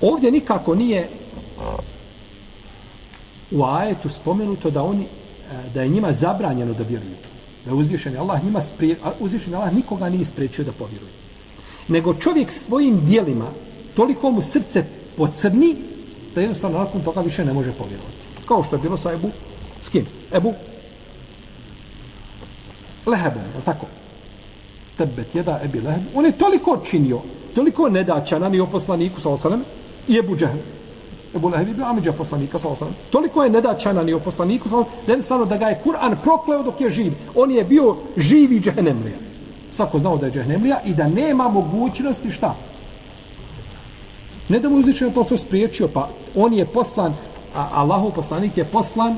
Ovdje nikako nije e, u ajetu spomenuto da oni e, da je njima zabranjeno da vjeruju. Da uzvišeni Allah njima sprije, uzvišeni Allah nikoga nije spriječio da povjeruje. Nego čovjek svojim dijelima toliko mu srce pocrni da jednostavno nakon toga više ne može povjerovati. Kao što je bilo sa Ebu, s kim? Ebu Lehebom, je tako? Tebet jeda Ebi Leheb. On je toliko činio, toliko nedaća na nije poslaniku, sa osanem, i Ebu Džehl. Ebu Leheb je bio Amidža poslanika, sa osam. Toliko je nedaća na o poslaniku, sa osam, da jednostavno da ga je Kur'an prokleo dok je živ. On je bio živi džehnemlija. Svako znao da je džehnemlija i da nema mogućnosti šta? Ne da mu uzvičeno to što spriječio, pa on je poslan, a Allahov poslanik je poslan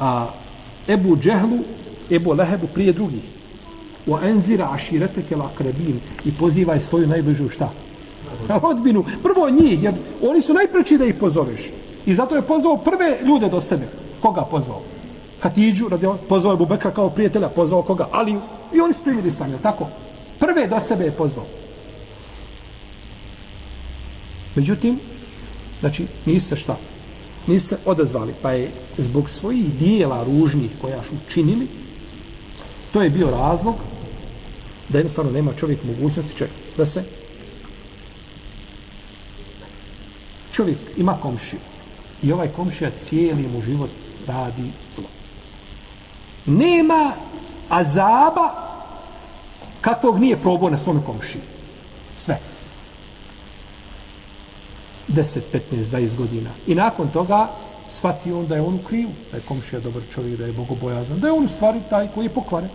a, Ebu Džehlu, Ebu Lehebu prije drugih. U enzira ašireteke lakrebin i pozivaj svoju najbližu šta? Rodbinu. Prvo njih, jer oni su najpreći da ih pozoveš. I zato je pozvao prve ljude do sebe. Koga pozvao? Hatidžu, radi, pozvao je Bubekra kao prijatelja, pozvao koga? Ali i oni su primili stanje, tako? Prve do sebe je pozvao. Međutim, znači, nisu se šta? Nisu se odazvali, pa je zbog svojih dijela ružnih koja su učinili, to je bio razlog da jednostavno nema čovjek mogućnosti ček, da se čovjek ima komšiju i ovaj komšija cijeli mu život radi zlo. Nema azaba kakvog nije probao na svome komšiji. Sve. 10, 15, 20 godina. I nakon toga shvati on da je on u krivu, da je komšija dobar čovjek, da je bogobojazan, da je on u stvari taj koji je pokvaren.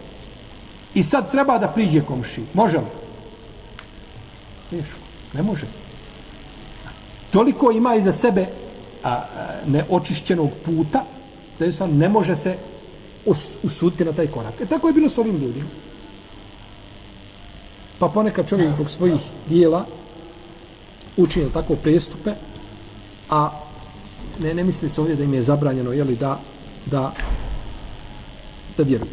I sad treba da priđe komši. Može li? Teško. Ne može. Toliko ima iza sebe a, a, neočišćenog puta da je sam ne može se us, usuditi na taj korak. E tako je bilo s ovim ljudima. Pa ponekad čovjek zbog svojih dijela učinje tako prestupe, a ne, ne misli se ovdje da im je zabranjeno jeli, da, da, da vjeruju.